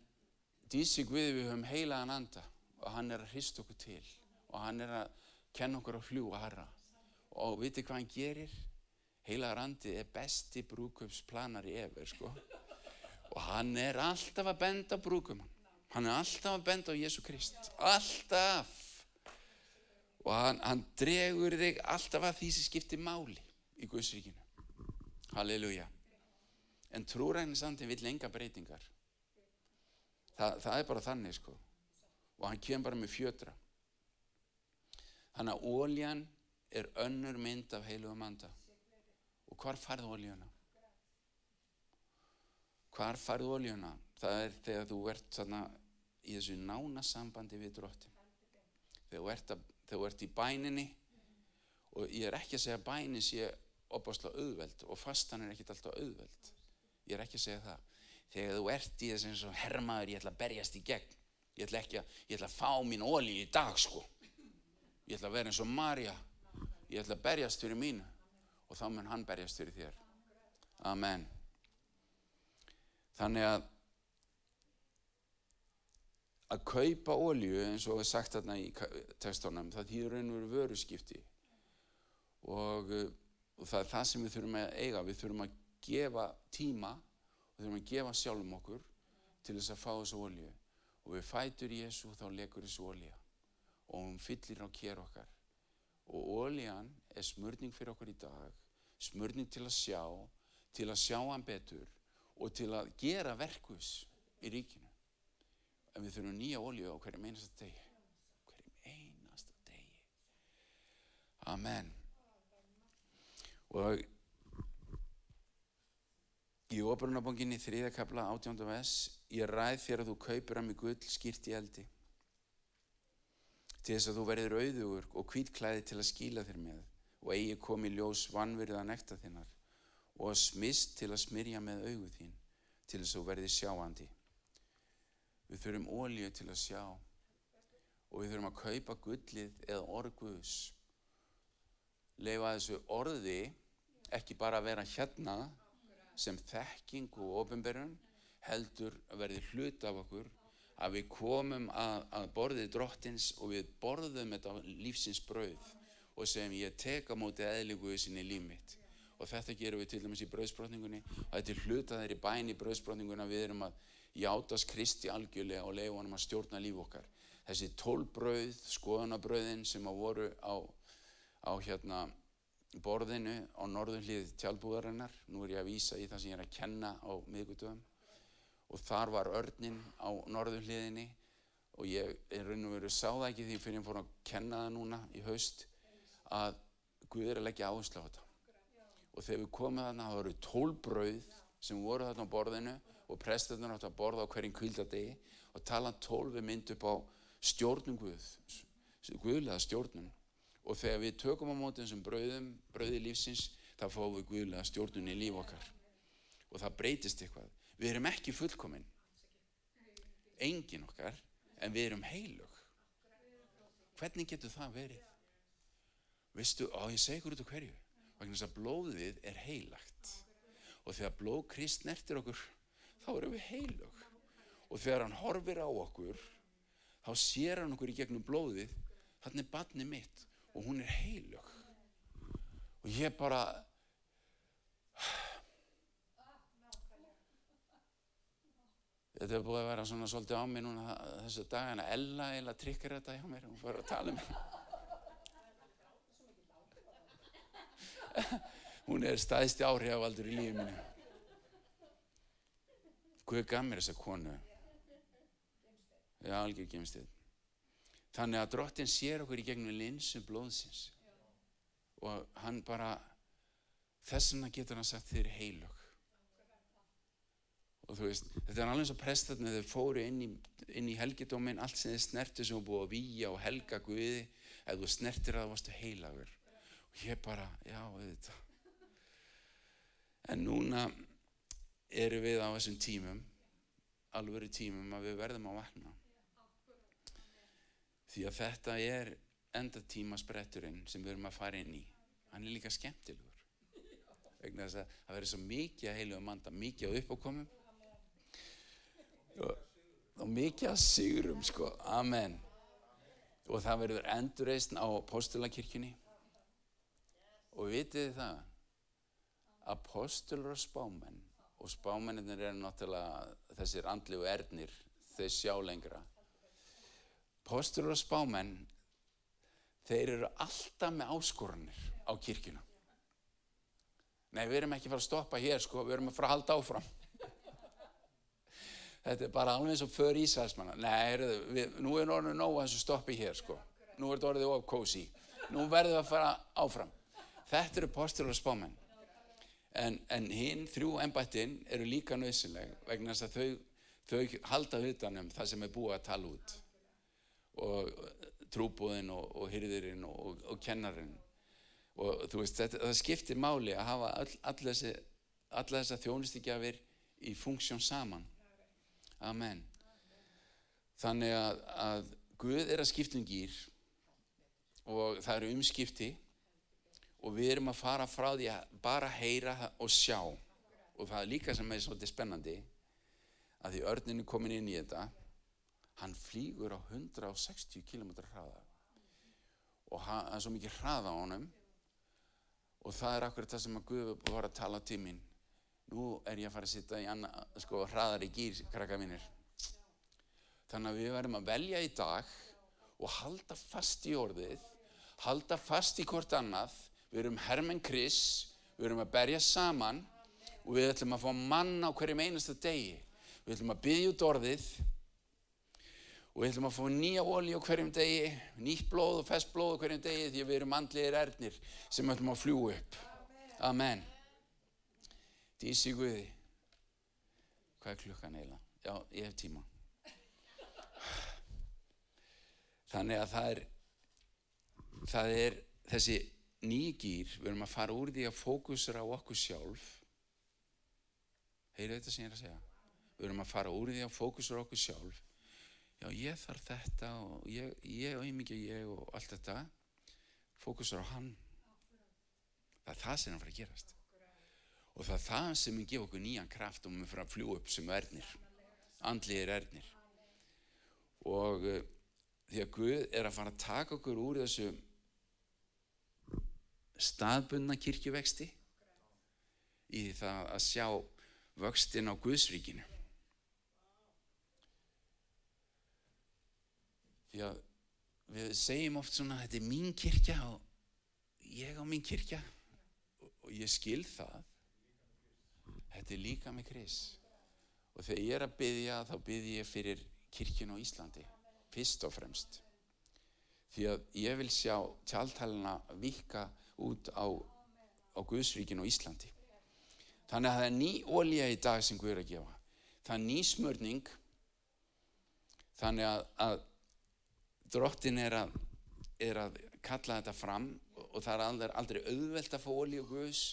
dísi Guði við höfum heilaðan anda og hann er að hrista okkur til og hann er að kenna okkur að fljúa harra. Og viti hvað hann gerir? heilagar andi er besti brúköpsplanari efer sko. og hann er alltaf að benda brúkumann hann er alltaf að benda á Jésu Krist. Alltaf. Og hann, hann dregur þig alltaf að því sem skiptir máli í Guðsríkinu halleluja. En trúræðinsandin vil enga breytingar. Þa, það er bara þannig sko. Og hann kemur bara með fjötra. Þannig að óljan er önnur mynd af heilugum anda Og hvar farðu oljuna? Hvar farðu oljuna? Það er þegar þú ert þarna í þessu nána sambandi við drottin. Þegar þú ert, að, þegar þú ert í bæninni og ég er ekki að segja að bænin sé opásla auðveld og fastan er ekkit alltaf auðveld. Ég er ekki að segja það. Þegar þú ert í þessu eins og herrmaður ég ætla að berjast í gegn. Ég ætla ekki að, ég ætla að fá mín olji í dag sko. Ég ætla að vera eins og Marja. Ég ætla að berjast fyrir mínu og þá mun hann berjast fyrir þér. Amen. Þannig að að kaupa ólju eins og er sagt þarna í tekstónum, það þýður raun og veru vöruskipti. Og, uh, og það er það sem við þurfum að eiga, við þurfum að gefa tíma og þurfum að gefa sjálfum okkur til þess að fá þessu ólju og við fætur Jésu þá legur þessu ólja og hún fyllir á kér okkar og óljan er smörning fyrir okkur í dag smörning til að sjá til að sjá hann betur og til að gera verkus í ríkinu. En við þurfum nýja ólju á hverjum einasta degi. Hverjum einasta degi. Amen. Og í óbrunabonginni þriðakabla átjánda ves ég ræð þér að þú kaupir að mig gull skýrt í eldi til þess að þú verður auðugur og kvítklæði til að skíla þér með og eigi komi ljós vannverða nekta þinnar og smist til að smyrja með augu þín til þess að þú verði sjáandi Við þurfum ólíu til að sjá og við þurfum að kaupa gullið eða orguðs. Leifa þessu orði ekki bara að vera hérna sem þekking og ofinberun heldur að verði hlut af okkur að við komum að, að borðið drottins og við borðum þetta lífsins brauð og segjum ég teka móti eðliguðu sinni líf mitt og þetta gerum við til dæmis í brauðsbrotningunni og þetta er hlut að þeirri bæn í brauðsbrotninguna við erum að játast Kristi algjörlega og leiða honum að stjórna líf okkar. Þessi tólbröð, skoðanabröðin sem að voru á, á hérna borðinu á norðunlið tjálbúðarinnar, nú er ég að vísa í það sem ég er að kenna á miðgutöðum og þar var örnin á norðunliðinni og ég er raun og veru sá það ekki því fyrir ég fór að kenna það núna í haust að Guð er að leggja áherslu á þetta. Og þegar við komum þarna, það voru tólbröð sem voru þarna á borðinu og presturinn átt að borða á hverjum kvildadegi og tala tólfi mynd upp á stjórnum Guð, Guðlega stjórnum. Og þegar við tökum á móti þessum brauðum, brauði lífsins, þá fáum við Guðlega stjórnum í líf okkar. Og það breytist eitthvað. Við erum ekki fullkominn, engin okkar, en við erum heilug. Hvernig getur það verið? Vistu, á ég segur út á hverju, vegna þess að blóðið er heilagt. Og þegar blóð krist nertir okkur, þá erum við heilug. Og þegar hann horfir á okkur, þá sér hann okkur í gegnum blóðið, þannig er barni mitt og hún er heilug. Og ég bara, þetta er búið að vera svona svolítið á mig núna þessu dagana, Ella eða trykkar þetta hjá mér, hún fyrir að tala um mér. hún er staðist áhrifavaldur í lífið mínu. Guð gaf mér þessa konu. Já, algjör gemstið. Þannig að drottin sér okkur í gegnum linsu blóðsins. Og hann bara, þess vegna getur hann sagt þeir heilug. Og þú veist, þetta er alveg eins og prestarnir þeir fóru inn í, inn í helgidómin, allt sem þeir snerti sem búið að výja og helga Guði, eða þú snertir að það varstu heilagur. Og ég bara, já, þetta. En núna eru við á þessum tímum, alvöru tímum, að við verðum að vakna. Því að þetta er enda tímaspretturinn sem við erum að fara inn í. Hann er líka skemmtilegur. Vegna þess að það verður svo mikið að heilu að manda, mikið að uppákomum og, og mikið að sigurum, sko. Amen. Og það verður endurreysn á postulakirkjunni. Og vitið það? Apostulur og spámenn og spámennir eru náttúrulega þessir andlu ernir, þau sjá lengra. Postur og spámenn, þeir eru alltaf með áskorunir á kirkina. Nei, við erum ekki að fara að stoppa hér, sko, við erum að fara að halda áfram. Þetta er bara alveg eins og för Ísælsmanna. Nei, við, nú er orðinu nóg að þessu stoppi hér, sko. Nú er þetta orðið of cozy. Nú verðum við að fara áfram. Þetta eru postur og spámenn. En, en hinn þrjú ennbættin eru líka nöðsynleg vegna þess að þau, þau halda utanum það sem er búið að tala út. Og trúbúðin og, og hyrðirinn og, og, kennarinn. Og þú veist, þetta, það skiptir máli að hafa all, all þessi, alla þessa þjónustigjafir í funksjón saman. Amen. Þannig að, að Guð er að skipta um gýr og það eru umskipti og við erum að fara frá því að bara heyra og sjá og það er líka sem er svolítið spennandi að því örninu komin inn í þetta hann flýgur á 160 km hraða og hann, það er svo mikið hraða á honum og það er akkurat það sem að Guð var að tala mín nú er ég að fara að sitta í anna, sko, hraðari gýr, krakka mínir. Þannig að við verðum að velja í dag og halda fast í orðið halda fast í hvort annað. Við erum Herman Chris við erum að berja saman og við ætlum að fá mann á hverjum einasta degi. Við ætlum að byggja út orðið og við ætlum að fá nýja ólí á hverjum degi nýtt blóð og fest blóð á hverjum degi því að við erum andlegir erðnir sem ætlum að fljúa upp. Amen Dísi Guði. Hvað er klukkan eiginlega? Já, ég hef tíma. Þannig að það er það er þessi nýgýr, við erum að fara úr því að fókusra á okkur sjálf. Heyrðu þetta sem ég er að segja? Við erum að fara úr því að fókusra á okkur sjálf. Já ég þarf þetta og ég, ég og einmikið ég og allt þetta. Fókusra á hann. Það er það sem er að fara að gerast og það er það sem mun gefa okkur nýjan kraft og mun fara að fljú upp sem erðnir andlir erðnir og uh, því að Guð er að fara að taka okkur úr þessu staðbundna kirkjuvexti í það að sjá vöxtin á Guðsríkinu. Því að við segjum oft svona þetta er mín kirkja og ég á mín kirkja og ég skil það. Þetta er líka með Kris. Og þegar ég er að byggja þá byggja ég fyrir kirkjun á Íslandi, fyrst og fremst. Því að ég vil sjá tjáltæluna vika út á, á Guðsríkinu og Íslandi. Þannig að það er ný ólíja í dag sem Guð er að gefa. Það er ný smörning. Þannig að, að drottin er að, er að kalla þetta fram og það er aldrei, aldrei auðvelt að fá ólíja Guðs.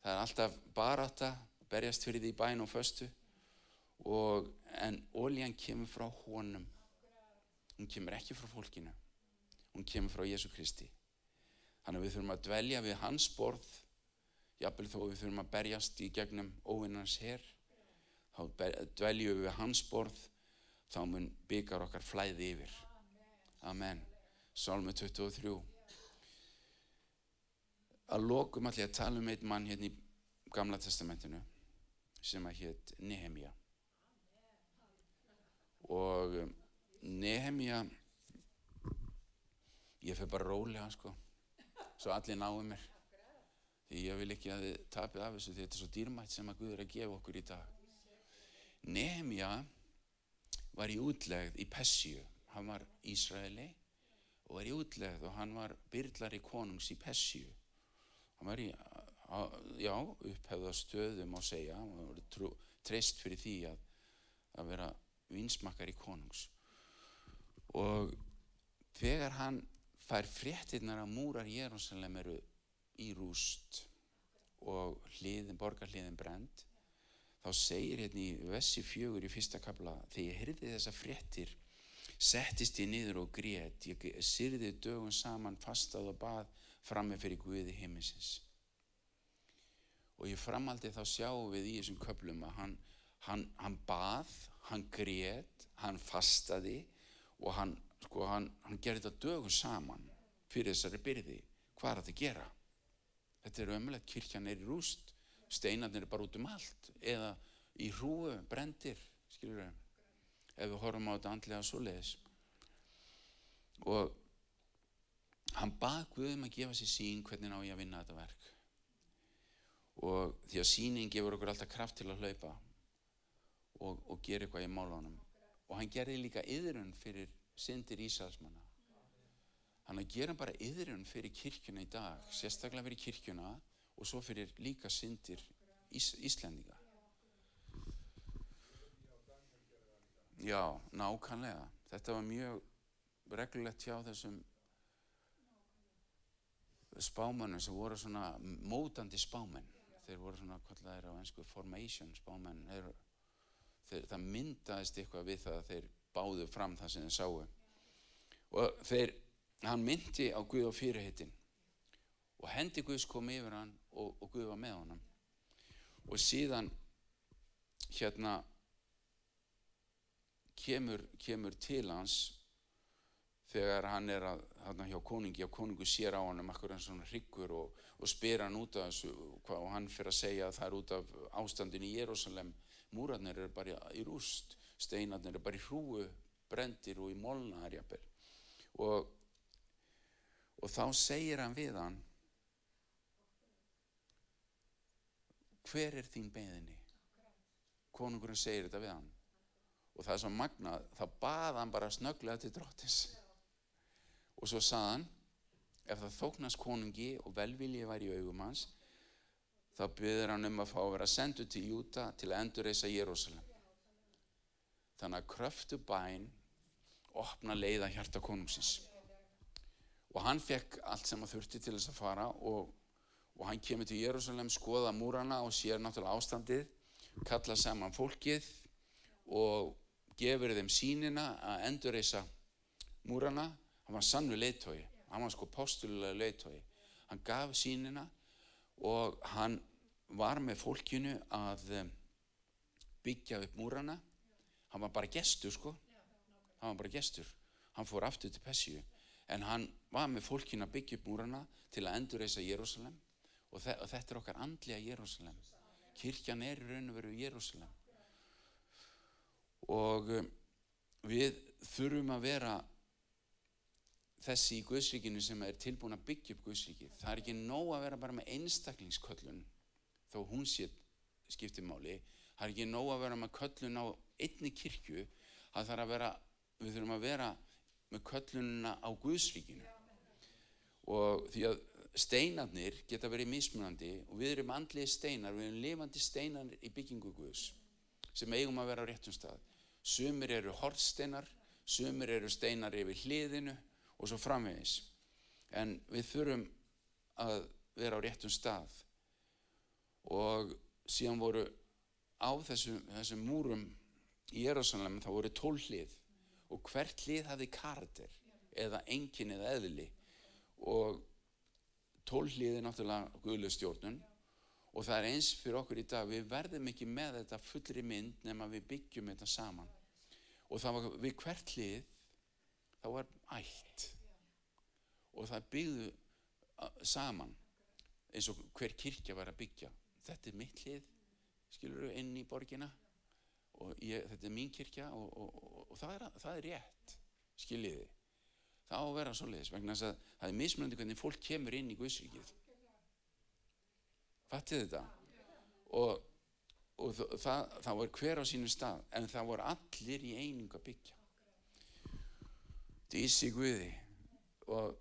Það er alltaf baráta, berjast fyrir því bæn og föstu. Og, en ólíjan kemur frá honum. Hún kemur ekki frá fólkinu. Hún kemur frá Jésu Kristi. Þannig að við þurfum að dvelja við hans borð, jafnvel þó við þurfum að berjast í gegnum óvinnans hér, þá dveljum við hans borð, þá mun byggar okkar flæði yfir. Amen. Salmi 23. Að lokum allir að tala um einn mann hérna í Gamla testamentinu sem að hétt Nehemja. Og um, Nehemja, ég fyrir bara rólega sko svo allir náðu mér. Því ég vil ekki að þið tapið af þessu því þetta er svo dýrmætt sem að Guð er að gefa okkur í dag. Nehemja var í útlegð í Pessíu. Hann var Ísraeli og var í útlegð og hann var byrlari konungs í Pessíu. Hann var í já, upphefða stöðum á segja. Var trú, treyst fyrir því að, að vera vinsmakkar í konungs. Og þegar hann fær fréttinnar að múrar Jérúsalem eru í rúst og hliðin, borgarhliðin brend þá segir hérna í Vessi fjögur í fyrsta kabla þegar ég heyrði þessa fréttir settist ég niður og grét. Ég syrði dögun saman fastað og bað frammi fyrir Guði himminsins og ég framaldi þá sjáum við í þessum köplum að hann, hann, hann bað, hann grét hann fastaði og hann sko hann, gerði þetta dögur saman fyrir þessari byrði. Hvað er þetta að gera? Þetta er ömulegt, kirkjan er í rúst steinarnir er bara út um allt eða í hrúu, brendir skilur við ef við horfum á þetta andlega svo leiðis og hann bað Guðum að gefa sér sín hvernig ná ég að vinna þetta verk og því að síning gefur okkur alltaf kraft til að hlaupa og, og gera eitthvað í málunum og hann gerði líka yðrun fyrir syndir Ísælsmanna. Hann gera bara yðrun fyrir kirkjuna í dag, sérstaklega fyrir kirkjuna og svo fyrir líka syndir Ís Íslendinga. Já, nákvæmlega. Þetta var mjög reglulegt hjá þessum spámannum sem voru svona mótandi spámenn. Þeir voru svona, er á ennsku, formation spámenn. Þeir, þeir, það myndaðist eitthvað við það að þeir báðu fram það sem þeir sáu. Og þeir, hann myndi á Guð og fyrirheitin og hendi Guðs kom yfir hann og, og Guð var með honum. Og síðan hérna kemur, kemur til hans þegar hann er að, hann hjá konungi og konungu sér á hann um en svona hryggur og, og spyr hann út af þessu og hann fyrir að segja að það er út af ástandin í Jérúsalem múrarnir eru bara í rúst steinarnir eru bara í hrúu brendir og í molnaðar jafnvel og, og þá segir hann við hann hver er þín beðinni konungurinn segir þetta við hann. Og það er svo magnað þá baða hann bara snögglega til dróttis og svo saðan ef það þóknast konungi og velvilji væri í augum hans þá byrður hann um að fá að vera sendu til Júta til að endurreisa Jérúsalem þannig að kröftu bæn opna leiða hjarta konungsins. Og hann fekk allt sem að þurfti til þess að fara og, og hann kemur til Jérúsalem skoða múrana og sér náttúrulega ástandið kalla saman fólkið og gefur þeim sínina að endurreisa múrana. Hann var sannu leittói hann var sko postulega leittói hann gaf sínina og hann var með fólkinu að um, byggja upp múrana. Hann var bara gestur sko. Hann var bara gestur. Hann fór aftur til Pessíu. En hann var með fólkinu að byggja upp múrana til að endurreisa Jérúsalem og, þe og þetta er okkar andlega Jérúsalem kirkjan er í raun og veru Jérúsalem og um, við þurfum að vera þessi í Guðsríkinu sem er tilbúin að byggja upp Guðsríki það er ekki nóg að vera bara með einstaklingsköllun þó hún sé skiptimáli það er ekki nóg að vera með köllun á einni kirkju það þarf að vera við þurfum að vera með köllununa á Guðsríkinu. Og því að steinarnir geta verið mismunandi og við erum andlið steinar, við erum lifandi steinar í byggingu Guðs sem eigum að vera á réttum stað. Sumir eru hortsteinar sumir eru steinar yfir hliðinu og svo framvegis. En við þurfum að vera á réttum stað. Og síðan voru á þessum, þessum múrum í Jérúsalem þá voru tól hlið. Og hvert hlið hafði karakter eða engin eða eðli. Og tól hlið er náttúrulega guðlustjórnun og það er eins fyrir okkur í dag. Við verðum ekki með þetta fullri mynd nema við byggjum þetta saman. Og það var við hvert hlið þá var ætt. Og það byggðu saman eins og hver kirkja var að byggja. Þetta er mitt hlið skilur þú inn í borgina. Og ég, þetta er mín kirkja og, og, og, og það, er, það er rétt skiljiði. Það á að vera svoleiðis vegna þess að það er mismunandi hvernig fólk kemur inn í Guðsvíkið fattið þetta? Og, og það, það var hver á sínu stað en það voru allir í einingu að byggja Dísi Guði. Og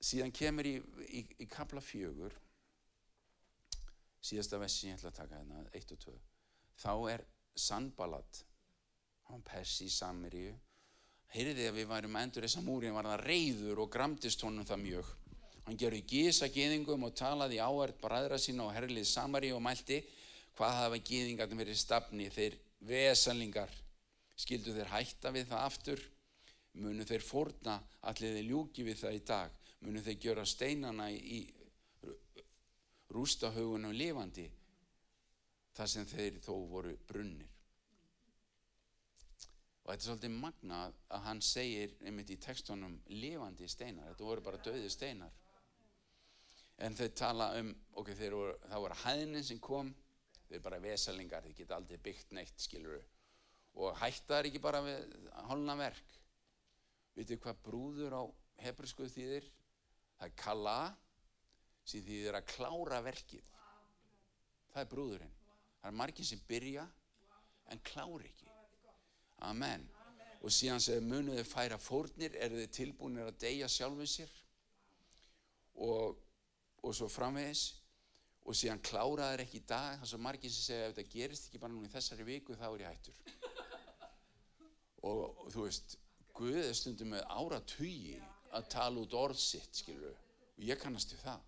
síðan kemur í, í, í kapla fjögur síðasta vessi sem ég ætla að taka hérna, 1 og 2 þá er Sanballat hann persi í Samiríu heyrði að við værum endur þessa múri hann var það reyður og gramtist honum það mjög. Hann gerði gísa gýðingum og talaði áhært bræðra sína og herlið Samaríu og mælti hvað hafa gýðingarnir verið stafni þeir vesalingar skildu þeir hætta við það aftur munu þeir forna allir þeir ljúki við það í dag? Munu þeir gjöra steinana í rústahaugunum lifandi? Þar sem þeir þó voru brunnir. Og þetta er svolítið magnað að hann segir einmitt í tekstunum lifandi steinar. Þetta voru bara döði steinar. En þeir tala um ok, voru, það voru hæðnin sem kom. Þeir bara vesalingar, þeir geta aldrei byggt neitt skiluru og hættar ekki bara við holna verk veitu hvað brúður á hebrísku þýðir? Það er kalla sem þýðir að klára verkið. Það er brúðurinn. Það er margir sem byrja en klári ekki. Amen. Og síðan segir munuði færa fórnir eru þið tilbúinir að deyja sjálfum sér. Og, og svo framvegis. Og síðan kláraður ekki í dag. Þannig að margir sem segja ef þetta gerist ekki bara núna í þessari viku þá er ég hættur. Og, og þú veist Guð er stundum með áratögi að tala út orðsitt skilur og ég kannast við það.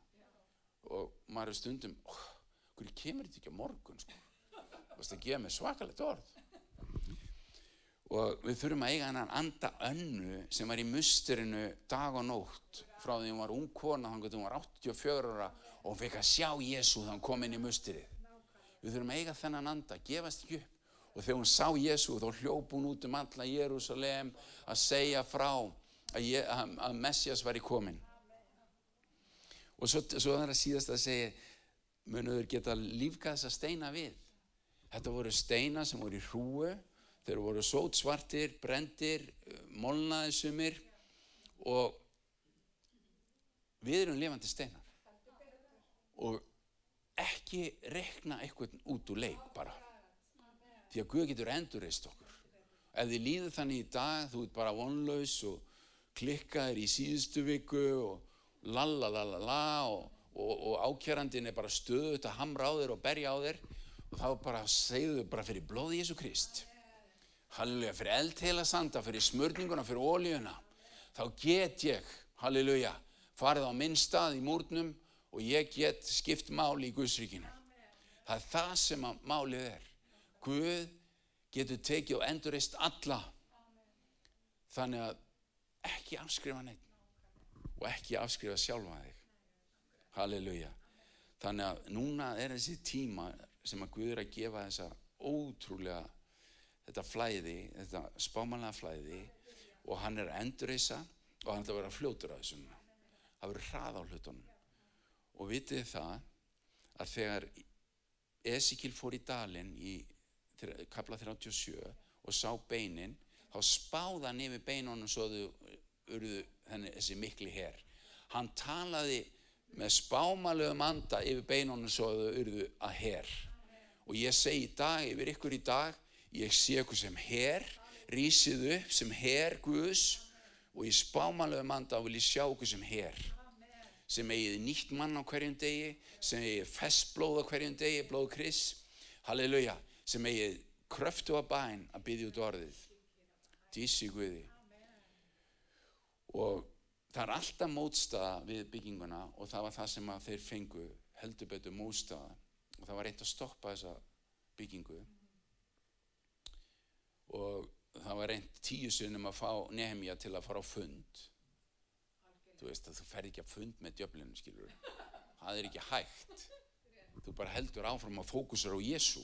Og maður er stundum oh, hvernig kemur þetta ekki á morgun sko? það gefa mig svakalegt orð? Og við þurfum að eiga hennan anda önnu sem var í musturinu dag og nótt frá því hún var ung kona þannig að hún var 84 ára og hún fekk að sjá Jésu þannig að hún kom inn í musturið við þurfum að eiga þennan anda, gefast ekki upp og þegar hún sá Jésu þá hljóp hún út um alla Jérúsalem að segja frá að, að, að Messias var í komin. Og svo, svo er það síðast að segja, munuður geta þess að steina við. Þetta voru steina sem voru í hrúu, þeir voru sót svartir, brendir, molnaði sumir og við erum lifandi steinar. Og ekki rekna eitthvað út úr leik bara. Því að Guð getur endurreist okkur. Ef þið líður þannig í dag, þú ert bara vonlaus og klikkaðir í síðustu viku og lalalala og, og, og ákjærandin er bara stöðut að hamra á þér og berja á þér og þá bara segðu þau bara fyrir blóði Jésu Krist. Halleluja, fyrir eldheila sanda, fyrir smörninguna, fyrir ólíuna. Þá get ég, halleluja, farið á minn stað í múrnum og ég get skipt máli í Guðsríkinu. Það er það sem málið er. Guð getur tekið og endurist alla. Þannig að ekki afskrifa neitt og ekki afskrifa sjálfa þig. Halleluja. Þannig að núna er þessi tíma sem að Guð er að gefa þessa ótrúlega þetta flæði, þetta spámanlega flæði og hann er að endurisa og hann er að vera fljótur að þessum. Það verður hrað á hlutunum. Og vitið það að þegar Esikil fór í dalinn í kapla 37 og sá beinin, þá spáða hann yfir beinunum svo þau urðu þenni, þessi mikli herr. Hann talaði með spámalögum anda yfir beinunum svo þau urðu að herr. Og ég segi í dag, yfir ykkur í dag, ég sé ykkur sem herr, rísið upp sem herr Guðs og í spámalögum anda vil ég sjá ykkur sem herr sem eigið nýtt mann á hverjum degi, sem eigið festblóð á hverjum degi, blóð Kris, halleluja, sem eigið kröftu að bæn að byggja út orðið. Dísi Guði. Og það er alltaf mótstaða við bygginguna og það var það sem þeir fengu heldur betur mótstaða. Og það var reynd að stoppa þessa byggingu. Og það var reynd tíu sunnum að fá nefnja til að fara á fund. Þú veist að þú ferð ekki að fund með djöflinu skilur það er ekki hægt. Þú bara heldur áfram að fókusur á Jésu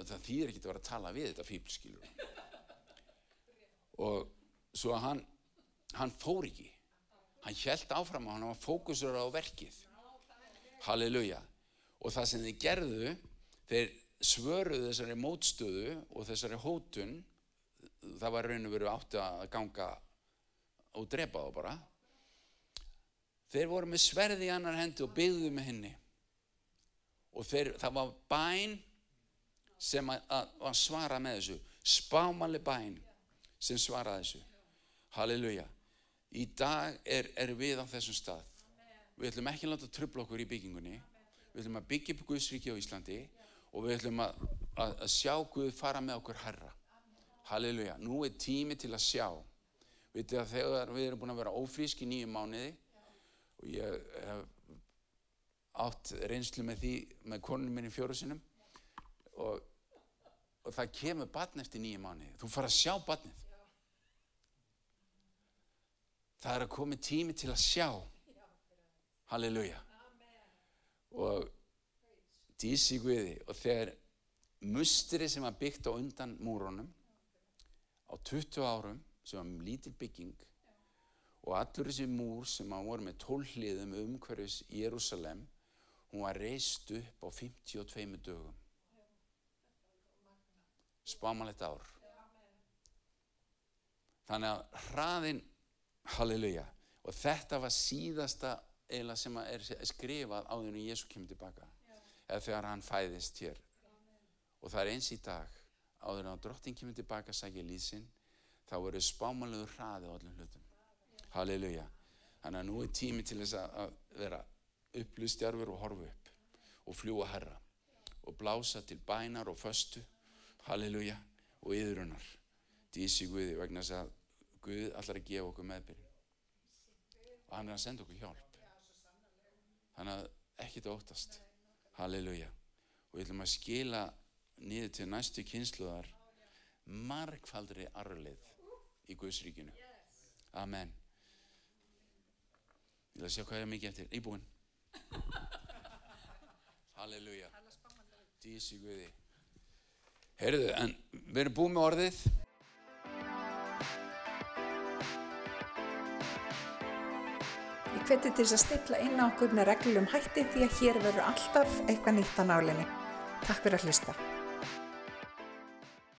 það þýðir ekki að vera að tala við þetta fíbl skilur og svo að hann hann fór ekki. Hann held áfram að hann var fókusur á verkið. Halleluja. Og það sem þið gerðu þeir svöruðu þessari mótstöðu og þessari hótun það var raun og veru átti að ganga og drepa þá bara. Þeir voru með sverði í annar hendi og byggðu með henni. Og þeir, það var bæn sem að, að, að svara með þessu. Spámanli bæn sem svara þessu. Halleluja. Í dag er, er við á þessum stað. Við ætlum ekki að láta tröfla okkur í byggingunni. Við ætlum að byggja upp Guðsríki á Íslandi og við ætlum að, að sjá Guð fara með okkur herra halleluja, nú er tími til að sjá. Við erum búin að vera ófrísk í nýju mánuði og ég hef átt reynslu með því með konunum minni fjóru sinum og, og það kemur batn eftir nýju mánu þú fara að sjá batnið það er að komi tími til að sjá. Halleluja. Og dísi Guði og þegar mustri sem var byggt á undan múrónum á 20 árum sem var lítil bygging og allur þessi múr sem voru með tólliðum umhverfis Jérúsalem hún var reist upp á 52 dögum spámanlegt ár. Þannig að hraðin halleluja og þetta var síðasta eila sem er skrifað á því að Jésu kemur tilbaka. Eða þegar hann fæðist hér. Og það er eins í dag áður en að drottin kemur tilbaka sækja lísinn þá eru spámanlegur hraði á öllum hlutum. Halleluja. Þannig að nú er tími til þess að vera upplustjarfur og horfa upp og fljúa herra og blása til bænar og föstu, halleluja, og yðrunar. Dísi Guði vegna þess að Guð allar að gefa okkur meðbyrjun og hann er að senda okkur hjálp. Þannig að ekkit óttast, halleluja. Og við ætlum að skila niður til næstu kynsluðar margfaldri arlið í Guðsríkinu. Amen. Ég vil að sjá hvað er mikið eftir. Íbúinn. Halleluja. Dísi Guði. Heyrðu, en við erum búið með orðið. Ég hveti til þess að stilla inn á okkur með reglum hætti því að hér verður alltaf eitthvað nýtt á nálinni. Takk fyrir að hlusta.